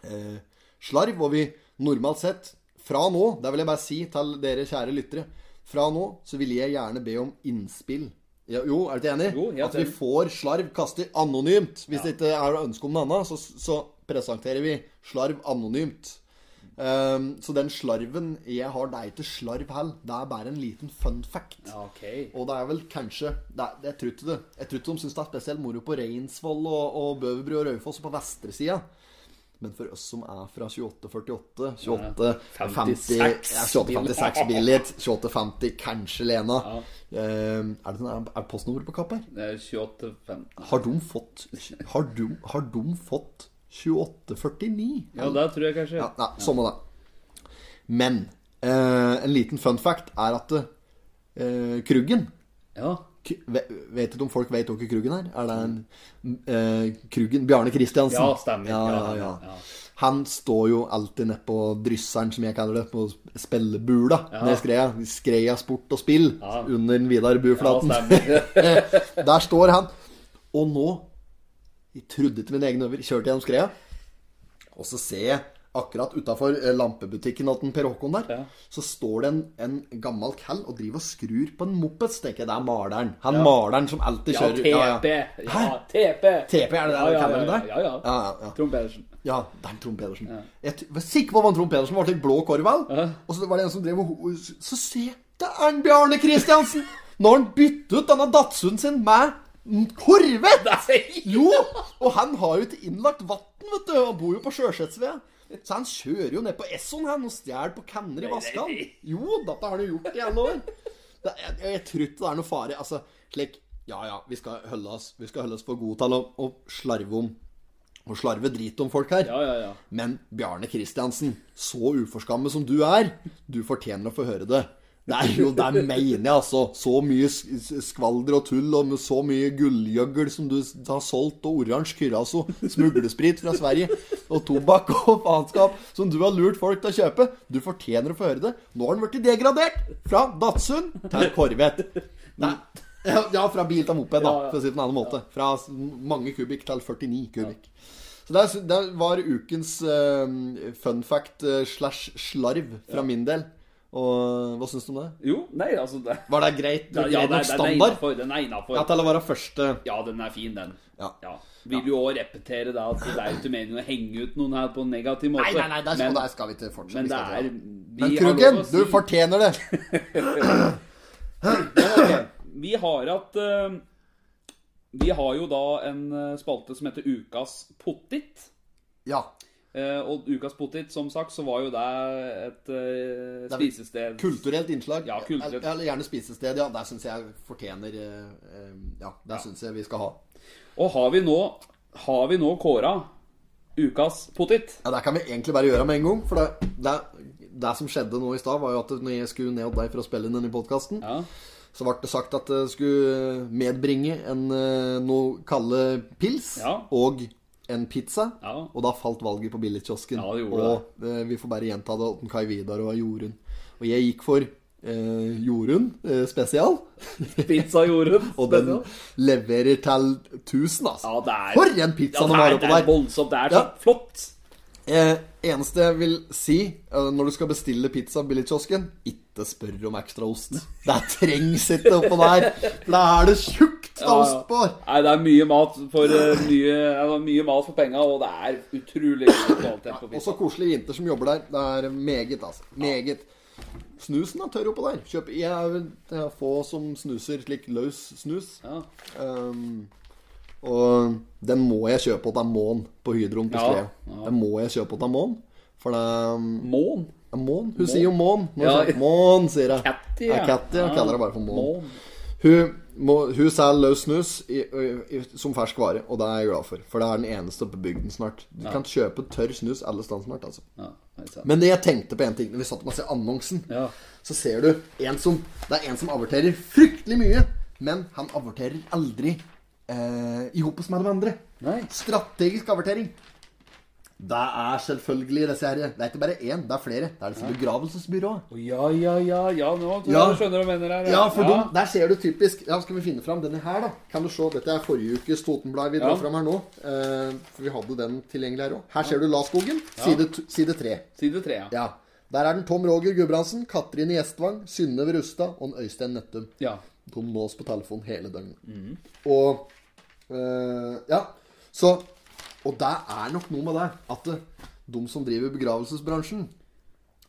eh, slarv. Og vi normalt sett fra nå, det vil jeg bare si til dere kjære lyttere Fra nå så vil jeg gjerne be om innspill. Ja, jo, er du ikke enig? Jo, at vi får slarv kastet anonymt. Hvis det ikke er ønske om noe annet, så, så presenterer vi slarv anonymt. Um, så den slarven jeg har, det er ikke slarv heller. Det er bare en liten fun fact. Ja, ok. Og det er vel kanskje det er, Jeg tror ikke det Jeg tror ikke de syns det er spesielt moro på Reinsvoll og, og Bøverbru og Raufoss og på vestresida. Men for oss som er fra 2848, 2850 ja, 2856 Billit, 2850 kanskje Lena Ehm, Er det sånn, er, er postnummeret på kapp her? Det er 28,15. Har de fått Har de, har de fått 2849? Ja, det tror jeg kanskje. Ja, ja må det. Men eh, en liten fun fact er at eh, Kruggen Ja. Vet ikke om folk vet hvem Kruggen er? Er det en eh, Kruggen Bjarne Kristiansen? Ja, stemmer. Ja, ja, Ja. Han står jo alltid nedpå drysseren, som jeg kaller det, på spillebula i Skreia. Skreia sport og spill under den Vidar Buflaten. (laughs) Der står han. Og nå Jeg trodde ikke mine egne øver. Kjørte gjennom Skreia. Og så ser jeg akkurat utafor lampebutikken til Per Håkon der, Ja. så står det en, en gammel kall og driver og skrur på en moped. Så tenker jeg det er maleren. Han maleren som alltid Ja, kjører TP. Ja, TP. TP, er det der ja, ja, ja, der? ja, ja. Ja, ja, ja. Trond Pedersen. Ja, det er Trond Pedersen. Jeg var sikker på at Trond Pedersen. Var til blå korval. Ja. Og så var det en som drev og Så se, det er en Bjarne Kristiansen! Når han byttet ut denne Datsunen sin med korvett! Jo! Og han har jo ikke innlagt vann, vet du. Han bor jo på Sjøsetsvea. Så han kjører jo ned på Esson han og stjeler på kanner i Vaskan. Jo, dette har han jo gjort i alle år. Det, jeg, jeg tror ikke det er noe fare. Altså, slik Ja ja, vi skal holde oss, vi skal holde oss for gode til å, å slarve om og slarve drit om folk her. Ja, ja, ja. Men Bjarne Kristiansen, så uforskammet som du er, du fortjener å få høre det. Er jo, det mener jeg, altså. Så mye skvalder og tull, og så mye gullgjøgl som du har solgt, og oransje Kyraso, smuglesprit fra Sverige, og tobakk og faenskap som du har lurt folk til å kjøpe. Du fortjener å få høre det. Nå har den blitt degradert fra Datsun til Corvette. Nei. Ja, fra bil til moped, da, for å si det på en annen måte. Fra mange kubikk til 49 kubikk. Så det, var ukens uh, fun fact eh, slash slarv fra min del. Og hva syns du om det? Jo, nei, altså det, Var det greit? ja, greit ja, nok det, er standard? Den er innafor. Ja, til å være første Ja, den er fin, den. Ja. Vil jo òg repetere da at det er jo ikke meningen å henge ut noen her på en negativ måte. Nei, nei, nei, der skal, men, der skal vi ikke fortsette. men det er vi Men har si... Du fortjener det! (clears throat) Vi har at uh, Vi har jo da en eh, spalte som heter Ukas pottit. Ja. Eh, og Ukas potet, som sagt, så var jo det et er spisested Kulturelt innslag. Ja, kulturelt. Eller gjerne spisested, ja. Der syns jeg fortjener eh, Ja, der syns jeg vi skal ha. Og har vi nå Har vi nå kåra Ukas potet? Ja, Det kan vi egentlig bare gjøre med en gang. For det, det, det som skjedde nå i stad, var jo at når jeg skulle ned til deg for å spille inn denne podkasten, Ja. så ble det sagt at det skulle medbringe en noe kalde pils Ja. og en pizza. Ja. Og da falt valget på billigkiosken. Ja, og eh, vi får bare gjenta det til Kai Vidar og Jorunn. Og jeg gikk for eh, Jorunn eh, spesial. (laughs) Pizza Jorunn. Og den leverer til 1000, altså. Ja, det er For en pizza ja, de det har oppå det er der! voldsomt. Det er så flott. Eh, eneste jeg vil si eh, når du skal bestille pizza på billigkiosken, ikke spør om ekstra ost. Det trengs ikke oppå der. For da er det tjukt av Ja, ja. Nei, det er mye mat for uh, mye, ja, mye mat for penga, og det er utrolig kvalitet på Og så koselige jenter som jobber der. Det er meget, altså. Meget. Snusen er tørr oppå der. Kjøp, jeg er få som snuser slik løs snus. Ja. Um, og den må jeg kjøpe av Mån på Hydroen på ja. Den må jeg kjøpe av Mån. For det um, Mån. Mån? Hun sier jo Mån. Når Ja. Mån, sier jeg. Catty, Ja, Catty, jeg kaller det bare for Mån. Mån. Hun, må, hun selger løs snus i, i, som fersk vare, og det er jeg glad for. For det er den eneste på bygden snart. Du kan kjøpe tørr snus alle steder snart. altså Ja. Men jeg tenkte på en ting når vi satt og så annonsen. Ja. Så ser du en som, det er en som averterer fryktelig mye, men han averterer aldri eh, i hopet med de andre. Nei. Strategisk avertering. Det er selvfølgelig disse her Det er ikke bare én, det er flere. Det er disse begravelsesbyråene. Ja, ja, ja, ja, nå tror Ja. jeg skjønner hva mener her. Ja, for dem, der ser du typisk Ja, skal vi finne fram denne her, da? Kan du se, Dette er forrige ukes Totenblad vi drar Ja. fram her nå. Eh, for vi hadde den tilgjengelig her òg. Her ser du Laskogen, side, side tre. Side tre, ja. Ja. Der er den Tom Roger Gudbrandsen, Katrine Gjestvang, Synnøve Rustad og en Øystein Nettum. ja. De nås på telefon hele døgnet. Og eh, Ja, så Og det er nok noe med det at eh, de som driver begravelsesbransjen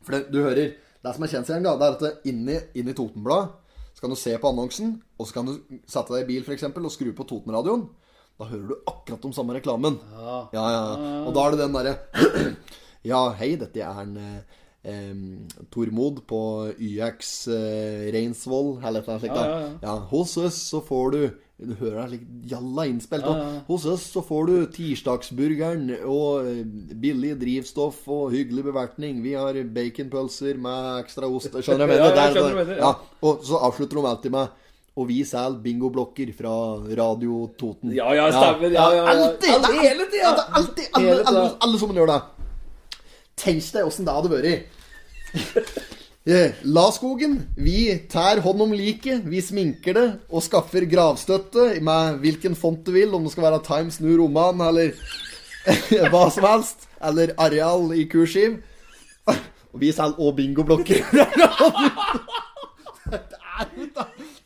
For det, du hører Det som er kjensgjerning, da, det er at det inni, inni Totenbladet så kan du se på annonsen, og så kan du sette deg i bil for eksempel, og skru på Totenradioen. Da hører du akkurat om samme reklamen. Ja, ja. Og da er det den derre (clears throat) Ja, hei, dette er en eh, Tormod på YX eh, Reinsvoll, eller noe slikt. Ja, ja, ja. Ja, hos oss så får du Du hører det slik jalla innspilt. Ja, ja. Hos oss så får du tirsdagsburgeren og eh, billig drivstoff og hyggelig bevertning. Vi har baconpølser med ekstra ost. Skjønner du hva jeg Ja, mener? Er ja. Og så avslutter de alltid med Og vi selger bingoblokker fra Radio Toten. Ja, ja, stemmer. Ja, ja, ja. Alltid! Hele tida. Er alltid alle, alle, alle sammen gjør det. Tenk deg åssen det hadde vært. Eh, Laskogen, vi tær hånd om liket, vi sminker det og skaffer gravstøtte med hvilken font du vil, om det skal være Times New Roman eller (laughs) hva som helst. Eller Areal i kursiv. Og vi selger òg bingoblokker. (laughs)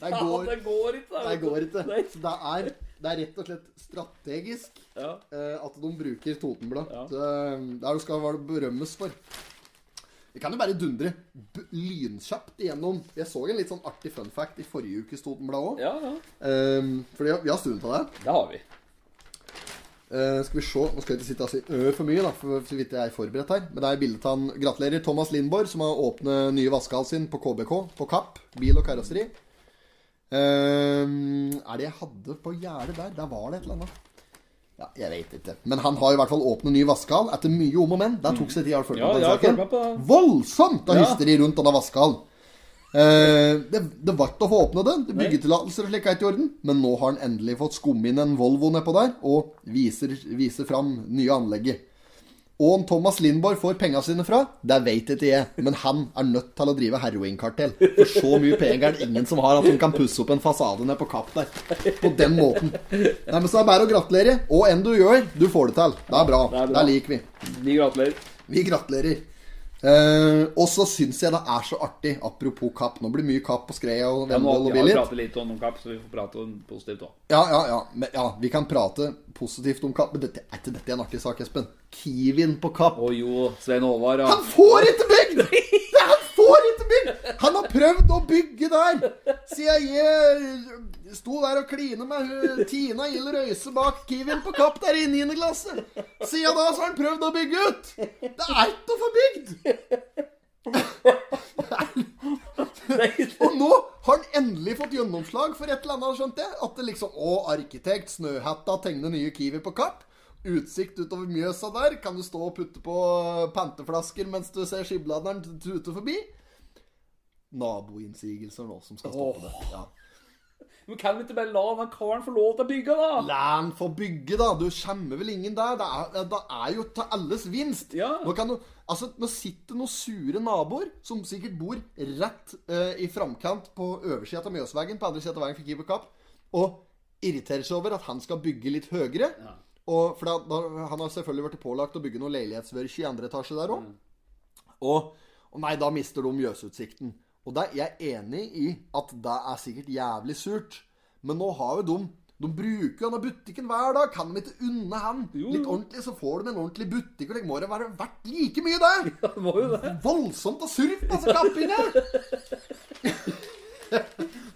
det går, det går ikke. det går ikke. Så det er, det er rett og slett strategisk eh, at de bruker Totenblad. Ja. Det, det skal være berømmes for. Vi kan jo bare dundre lynkjapt igjennom Jeg så en litt sånn artig fun fact i forrige ukes Totenblad òg. ja, ja. Um, fordi vi har stund til det. Det har vi. Uh, skal vi se Nå skal jeg ikke sitte og si ø for mye, da, for så vidt jeg er forberedt her. Men det er bildet han Gratulerer Thomas Lindborg, som har åpnet nye vaskehall sin på KBK, på Kapp. Bil og karosseri. Eh, er det jeg hadde på gjerdet der? Der var det et eller annet. Ja, jeg vet ikke. Men han har i hvert fall åpnet ny vaskehall etter mye om og men. Det tok seg tid å følge Ja, med på den saken. Voldsomt av Ja. hysteri rundt denne vaskehallen. Eh, det, det var ikke å få åpne det Byggetillatelser og slik er ikke i orden. Men nå har han endelig fått skumme inn en Volvo nedpå der, og viser, viser fram nye anlegget. Og om Thomas Lindborg får penga sine fra, det veit ikke jeg. Men han er nødt til å drive heroinkartell. For så mye penger er det ingen som har at han kan pusse opp en fasade nede på Kapp der. På den måten. Nei, men Så er det bare å gratulere. Og enn du gjør, du får det til. Det er bra. Det er bra. Det liker vi. Vi gratulerer. Vi gratulerer. Eh, og så syns jeg det er så artig, apropos Kapp. Nå blir det mye Kapp på Skreia og Vendel og vi pratet litt om kapp, så vi får prate om positivt òg. Ja, ja, ja. Men, ja, vi kan prate positivt om Kapp. Men dette, er ikke dette en artig sak, Espen? Kiwien på Kapp. Å jo, Svein Håvard ja. Han får ikke bygd! (laughs) Det Han har prøvd å bygge der siden jeg sto der og kline med Tina Ild Røise bak Kiwien på Kapp der i 9. klasse. Siden da så har han prøvd å bygge ut. Det er ikke å få bygd! Og nå har han endelig fått gjennomslag for et eller annet, skjønte jeg. At det liksom Å, arkitekt Snøhetta tegner nye Kiwi på Kapp. Utsikt utover Mjøsa der. Kan du stå og putte på panteflasker mens du ser skibladeren tute forbi? Naboinnsigelser nå som skal stoppe det. Ja. Men kan vi ikke bare la den karen få lov til å bygge, da? La han få bygge, da. Du skjemmer vel ingen der? Det er, det er jo til alles vinst. Ja. Nå, kan du, altså, nå sitter noen sure naboer som sikkert bor rett eh, i framkant på øversida av Mjøsvegen, på andre sida av veien for Kapp, og irriterer seg over at han skal bygge litt høyere. Og, for da, da, Han har selvfølgelig blitt pålagt å bygge noe leilighetsvørk i andre etasje der òg. Og, og nei, da mister de Mjøsutsikten. Og det, jeg er enig i at det er sikkert jævlig surt. Men nå har jo de De bruker jo denne butikken hver dag. Kan de ikke unne han Jo, litt ordentlig, så får de en ordentlig butikk. Og det må jo være verdt like mye, det! (laughs) Det må jo det. Voldsomt og surf, altså, kappinger! (laughs)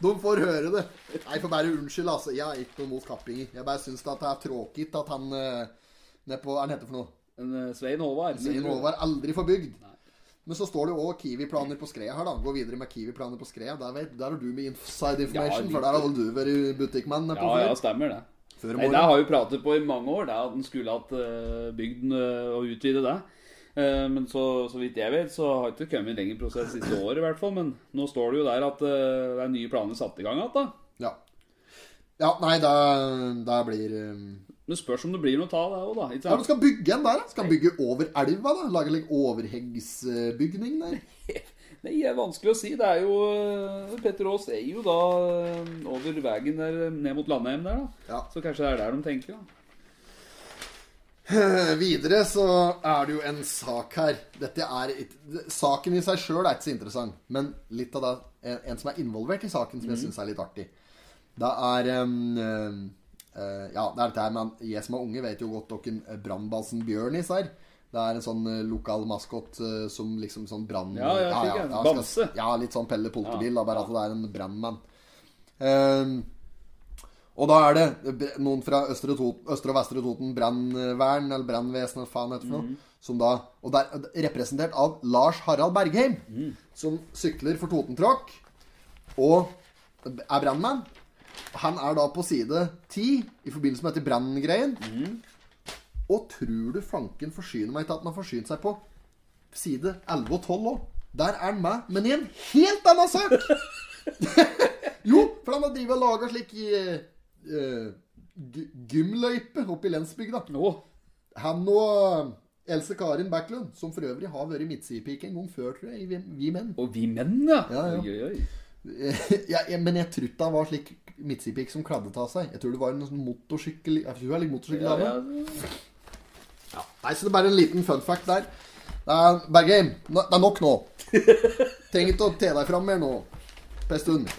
De får høre det. Nei, får bare unnskylde, altså. Jeg har ikke noe mot kappinger. Jeg bare syns det er tråkig at han eh, nede Hva er han heter for noe? En eh, Svein Håvard. Svein Håvard aldri får bygd. Men så står det jo òg Kiwi-planer på Skreia her, da. Gå videre med Kiwi-planer på Skreia. Der, vet, der har du med inside information, Ja, for der har vel du vært butikkmann på Ja, ja, stemmer det. Før Nei. Det har vi pratet på i mange år, det at den skulle hatt uh, bygd den eh, og utvide det. Eh, men så, så vidt jeg vet, så har det ikke kommet en lengre prosess siste året, i hvert fall. Men nå står det jo der at det er nye planer satt i gang igjen. da. Ja. ja, nei, da blir Det spørs om det blir noe ta av det òg, da. Ja, men skal bygge en der, da? Skal bygge over elva, da? Lage en overheggsbygning der? (laughs) Nei, det er vanskelig å si. Det er jo eh, Petter Aas er jo da eh, over veien der eh, ned mot Landheim der, da. Ja. Så kanskje det er der de tenker, da. Videre så er det jo en sak her. Dette er Saken i seg sjøl er ikke så interessant, men litt av det En, en som er involvert i saken, som jeg syns er litt artig. Det er um, Ja, det er dette her, men jeg som er unge, vet jo godt hvem brannbasen Bjørnis er. Det er en sånn eh, lokal maskot eh, som liksom sånn brann... Ja, ja, ja, ja. ja, Bamse. Ja, litt sånn Pelle Poltebil, da, bare at det er en brannmann. Um, og da er det noen fra Østre, Toten, Østre og Vestre Toten brannvern, eller brannvesen, eller faen heter det for noe. Som da, og det er representert av Lars Harald Bergheim, som sykler for Totentråkk og er brannmann. Han er da på side 10 i forbindelse med dette branngreien. Og tror du fanken forsyner meg til at han har forsynt seg på side 11 og 12 òg? Der er han med, men i en helt annen sak! (laughs) Jo, for han har drevet og laga slik i uh, gymløype oppe i Lensbygda. Oh. Han og Else Karin Backlund, som for øvrig har vært midtsidepike en gang før, tror jeg, i Vi, Menn. og vi menn, ja. Ja, ja. Oi, oi. (laughs) ja, men jeg tror ikke han var slik midtsidepike som kladdet av seg. Jeg tror det var en sånn motorsykkel hun er litt Ja, motorsykkeldame. ja. Ja. Nei, så det er bare en liten fun fact der. Det er, Bergheim, det er nok nå. (laughs) Trenger ikke å te deg fram mer nå. På en stund.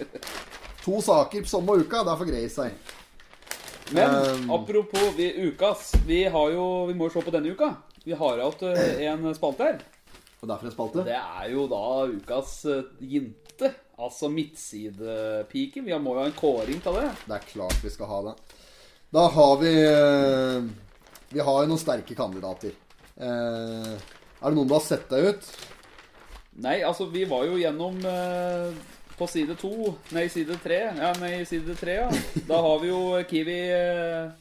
To saker på samme uka, det er for greit seg. Men Um, apropos vi, ukas Vi har jo Vi må jo se på denne uka. Vi har hatt eh, en spalte her. Og derfor en spalte. Det er jo da ukas eh, jinte. Altså midtsidepike. Vi må jo ha en kåring til det. Det er klart vi skal ha det. Da har vi eh, Vi har jo noen sterke kandidater. Eh, er det noen du har sett deg ut? Nei, altså, vi var jo gjennom eh, på side to Nei, side tre. Ja, nei, side tre, ja. Da har vi jo Kiwi eh,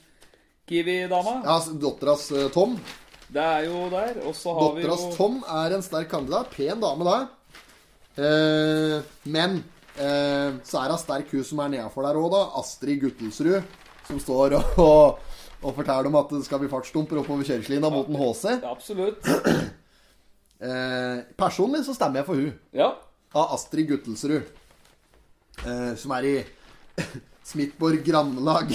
Kiwi-dama. Ja, Dotteras eh, Tom. Det er jo der. Og så har vi jo Dotteras Tom er en sterk kandidat. Pen dame, da. Eh, men eh, så er det sterk, hun som er nedafor der òg, da. Astrid Guttelsrud. Som står og, og, og forteller om at det skal bli fartsdumper oppover kjøreslina mot en HC. Absolutt. (clears throat) Eh, personlig så stemmer jeg for hun Ja. Av Astrid Guttelsrud. Eh, som er i (laughs) Smithborg grannelag.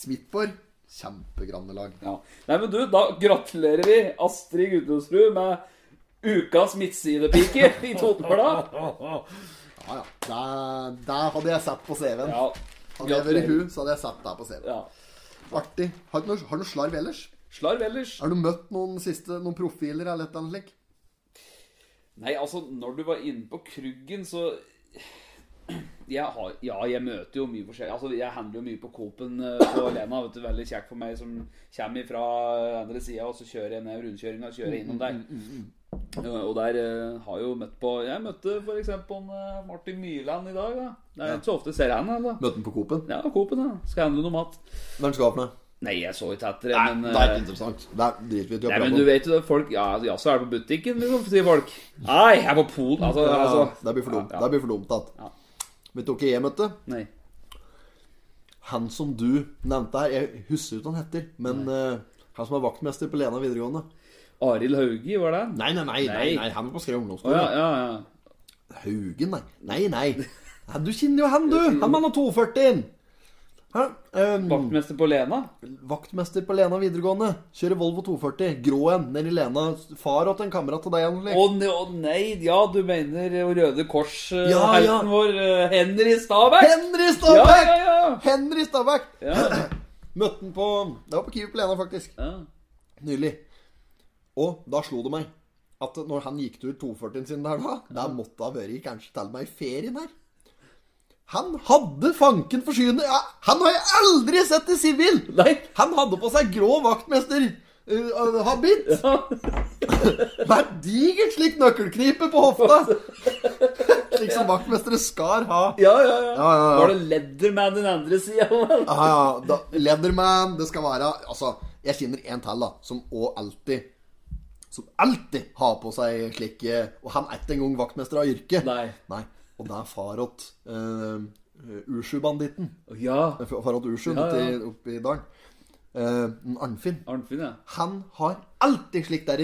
Smithborg kjempegrannelag. ja. Nei, men du, da gratulerer vi Astrid Guttelsrud med ukas midtsidepike i Totenbladet. Ja, ja. Der, der hadde jeg sett på CV-en. Ja. Hadde jeg vært hun, så hadde jeg sett deg på CV-en. ja. Artig. Har du noe, har du noe slarv ellers? Slarv ellers. Har du møtt noen siste Noen profiler eller et eller annet? Nei, altså, når du var inne på Kruggen, så jeg har, Ja, jeg møter jo mye forskjellig. Altså, jeg handler jo mye på Coop-en eh, på Lena. vet du, Veldig kjekt for meg som kommer fra andre sida, og så kjører jeg ned rundkjøringa og kjører innom der. Ja, Og der eh, har jeg jo møtt på Jeg møtte f.eks. Uh, Martin Myrland i dag. da Det er ikke så ofte jeg ser han. da Møtte han på Coop-en? Ja, Coop-en. Ja. Skal handle noe mat. Hva skal ha for? Nei, jeg så ikke etter Nei, men det er eh, ikke interessant. Det er driter vi i å Nei, men du vet jo det, folk Ja, ja så er det på butikken, liksom, sier folk. Nei, jeg er på Pol Altså, Ja, altså det blir for dumt. Ja, ja. Det blir for dumt at. Ja. Vet du hva jeg møtte? Nei. Han som du nevnte her, jeg husker ikke hva han heter, men uh, han som er vaktmester på Lena videregående. Arild Haugi, var det? Nei, nei, nei, nei, Nei. han er på Skrev Å ungdomsskole. ja, ja, ja. Haugen, nei. Nei, nei. Du kjenner jo han, du! Han mann har 240. Hæ? Um, Vaktmester på Lena? vaktmester på Lena videregående. Kjører Volvo 240. Grå en Nedi i Lena. Far til en kamerat av deg. Å oh, ne- å nei, ja, du mener Røde Kors-helten Ja, ja. vår, eh, Henry Stabæk? Henry Ja, Stabæk! ja, ja. Henry Stabæk! (clears throat) Møtte han på Det var på Kiwi på Lena, faktisk. ja. Nylig. Og da slo det meg at når han gikk tur 240-en sin der da, da måtte ha vært kanskje til og med i ferien her. Han hadde fanken for skyene ja, Han har jeg aldri sett i sivil! Nei. Han hadde på seg grå vaktmester-habit. Ja. (laughs) Med digert slik nøkkelknipe på hofta. (laughs) Slik som vaktmestere skal ha. Ja, ja, ja. Ja, ja, ja. Var det Leatherman den andre sida? Ja, ja. Da, Leatherman, det skal være Altså, jeg kjenner en til, da, som òg alltid Som alltid har på seg slik eh, Og han er ikke engang vaktmester av yrke. Nei. Nei. Og det er far åt uh, Ushu-banditten. Ja. Far åt Ushu Ja, ja. oppe, oppe i dalen. Uh, Arnfinn. Arnfinn, ja. Han har alltid slik der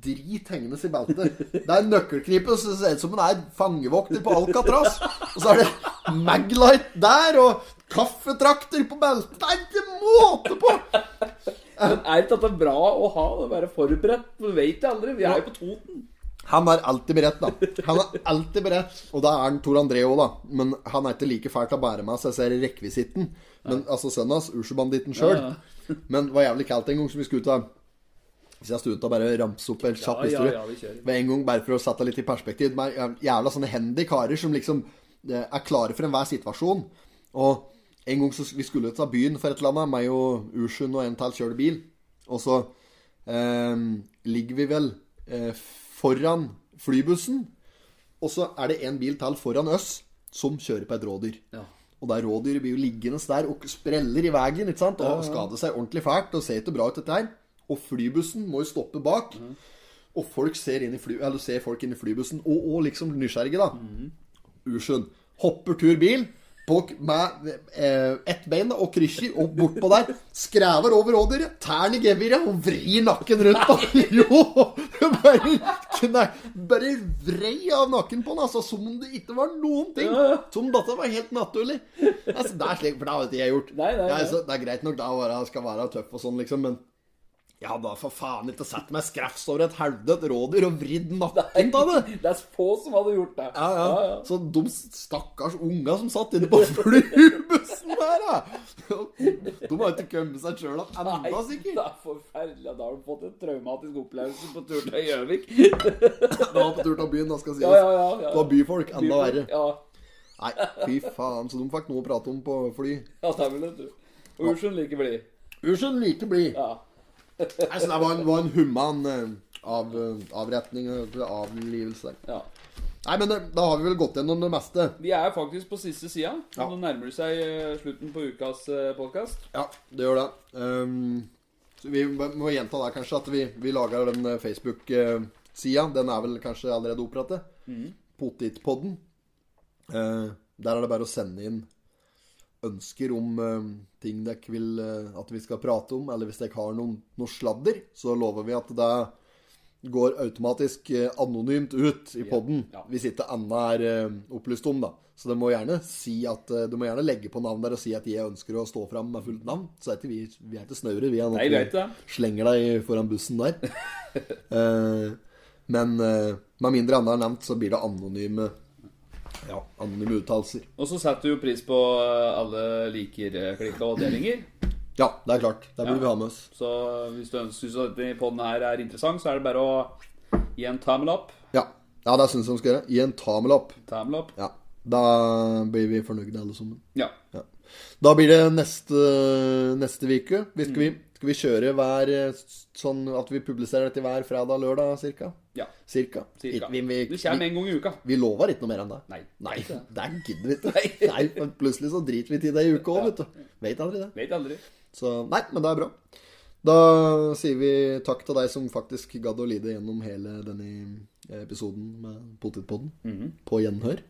drit hengende i beltet. Det er nøkkelknipe som ser ut som han er fangevokter på Alcatraz. Og så er det Maglight der, og kaffetrakter på beltet. Det er ikke måte på! Men er ikke dette bra å ha? Å være forberedt? Du vet det aldri. Vi er jo på Toten. Han er alltid beredt, da. Han er alltid beredt. Og da er han Tor André òg, da. Men han er ikke like fælt å bære med seg ser rekvisitten. Men altså sønnen hans, Ushu-banditten sjøl. Ja, (laughs) Men det var jævlig kaldt en gang som vi skulle ut av Hvis jeg sto ut og bare ramse opp en kjapp Ja, ja, historie. ja, vi en gang, bare for å sette det litt i perspektiv er jævla sånne handy karer som liksom eh, er klare for enhver situasjon. Og en gang så vi skulle ta byen for et eller annet, meg og Ursund og en til kjørte bil. Og så eh, ligger vi vel eh, foran flybussen, og så er det en bil til foran oss som kjører på et rådyr. Ja. Og der rådyret blir jo liggende der og spreller i veien, ikke sant? Og skader seg ordentlig fælt, og ser ikke bra ut dette her. Og flybussen må jo stoppe bak. Og folk ser, inn i fly, eller ser folk inn i flybussen, og, og liksom nysgjerrige, da. Ursund. hopper tur bil på, med eh, ett bein og krysser og bortpå der. Skrever over rådyret, tærne i geviret og vrir nakken rundt på. (laughs) Jo! Bare, bare vrei av nakken på den, altså, som om det ikke var noen ting. Som om dette var helt naturlig. Altså, det er slik, for det har ikke jeg gjort. Nei, nei, nei. Altså, det er greit nok da å være, skal være tøff og sånn, liksom, men jeg hadde da for faen ikke satt meg skrafs over et halvdødt rådyr og vridd nakken av det. Det er få som hadde gjort det. Ja, ja. Så de stakkars unga som satt inne på flybussen der, da. De har ikke kommet seg sjøl opp Nei, sikkert. det er forferdelig. Da har du fått en traumatisk opplevelse på tur til Gjøvik. Det var på tur til byen, da skal sies. Ja, ja, ja, ja. Det var byfolk, enda verre. Ja, Nei, fy faen. Så de fikk noe å prate om på fly. ja det vil du. Og Ursund like blid. Ursund like blid. Ja. Nei, så det var en, var en human eh, av, eh, avretning og avlivelse ja. Nei, men det, da har vi vel gått gjennom det meste. Vi er faktisk på siste sida. Ja. Nå nærmer det seg eh, slutten på ukas podkast. Ja, det gjør det. Um, så vi må gjenta der kanskje at vi, vi lager den Facebook-sida. Den er vel kanskje allerede opprettet. Potetpodden. Uh, der er det bare å sende inn ønsker om uh, ting dere vil uh, at vi skal prate om, eller hvis dere har noen, noe sladder, så lover vi at det går automatisk uh, anonymt ut i podden Ja. hvis ikke Anna er opplyst om, da. Så det må si at Du må gjerne legge på navn der og si at jeg ønsker å stå fram med fullt navn. Så er ikke vi, vi er ikke snaure, vi. er Nei, vi det. slenger deg foran bussen der. (laughs) Men med mindre Anna er nevnt, så blir det anonyme Ja, anonyme uttalelser. Og så setter du jo pris på eh, alle liker-klikka og delinger. Ja, det er klart. Det burde Ja. vi ha med oss. Så hvis du syns denne podden her er interessant, så er det bare å gi en tommel opp. Ja, ja det syns jeg vi skal gjøre. Gi en tamelapp. Tommel opp. Ja. Da blir vi fornøyde alle sammen. Ja. Ja. Da blir det neste neste uke. Vi skal, vi, skal vi kjøre hver eh, sånn at vi publiserer dette hver fredag-lørdag cirka? Ja. Cirka. Cirka. Vi, vi, Det kommer en gang i uka. vi lover ikke noe mer enn det. Nei. Nei, det. (laughs) det gidder vi ikke. Nei, men plutselig så driter vi til det i uka òg, vet du. Vet aldri det. Vet aldri. Så nei, men det er bra. Da sier vi takk til deg som faktisk gadd å lide gjennom hele denne episoden med Potetpodden. På gjenhør.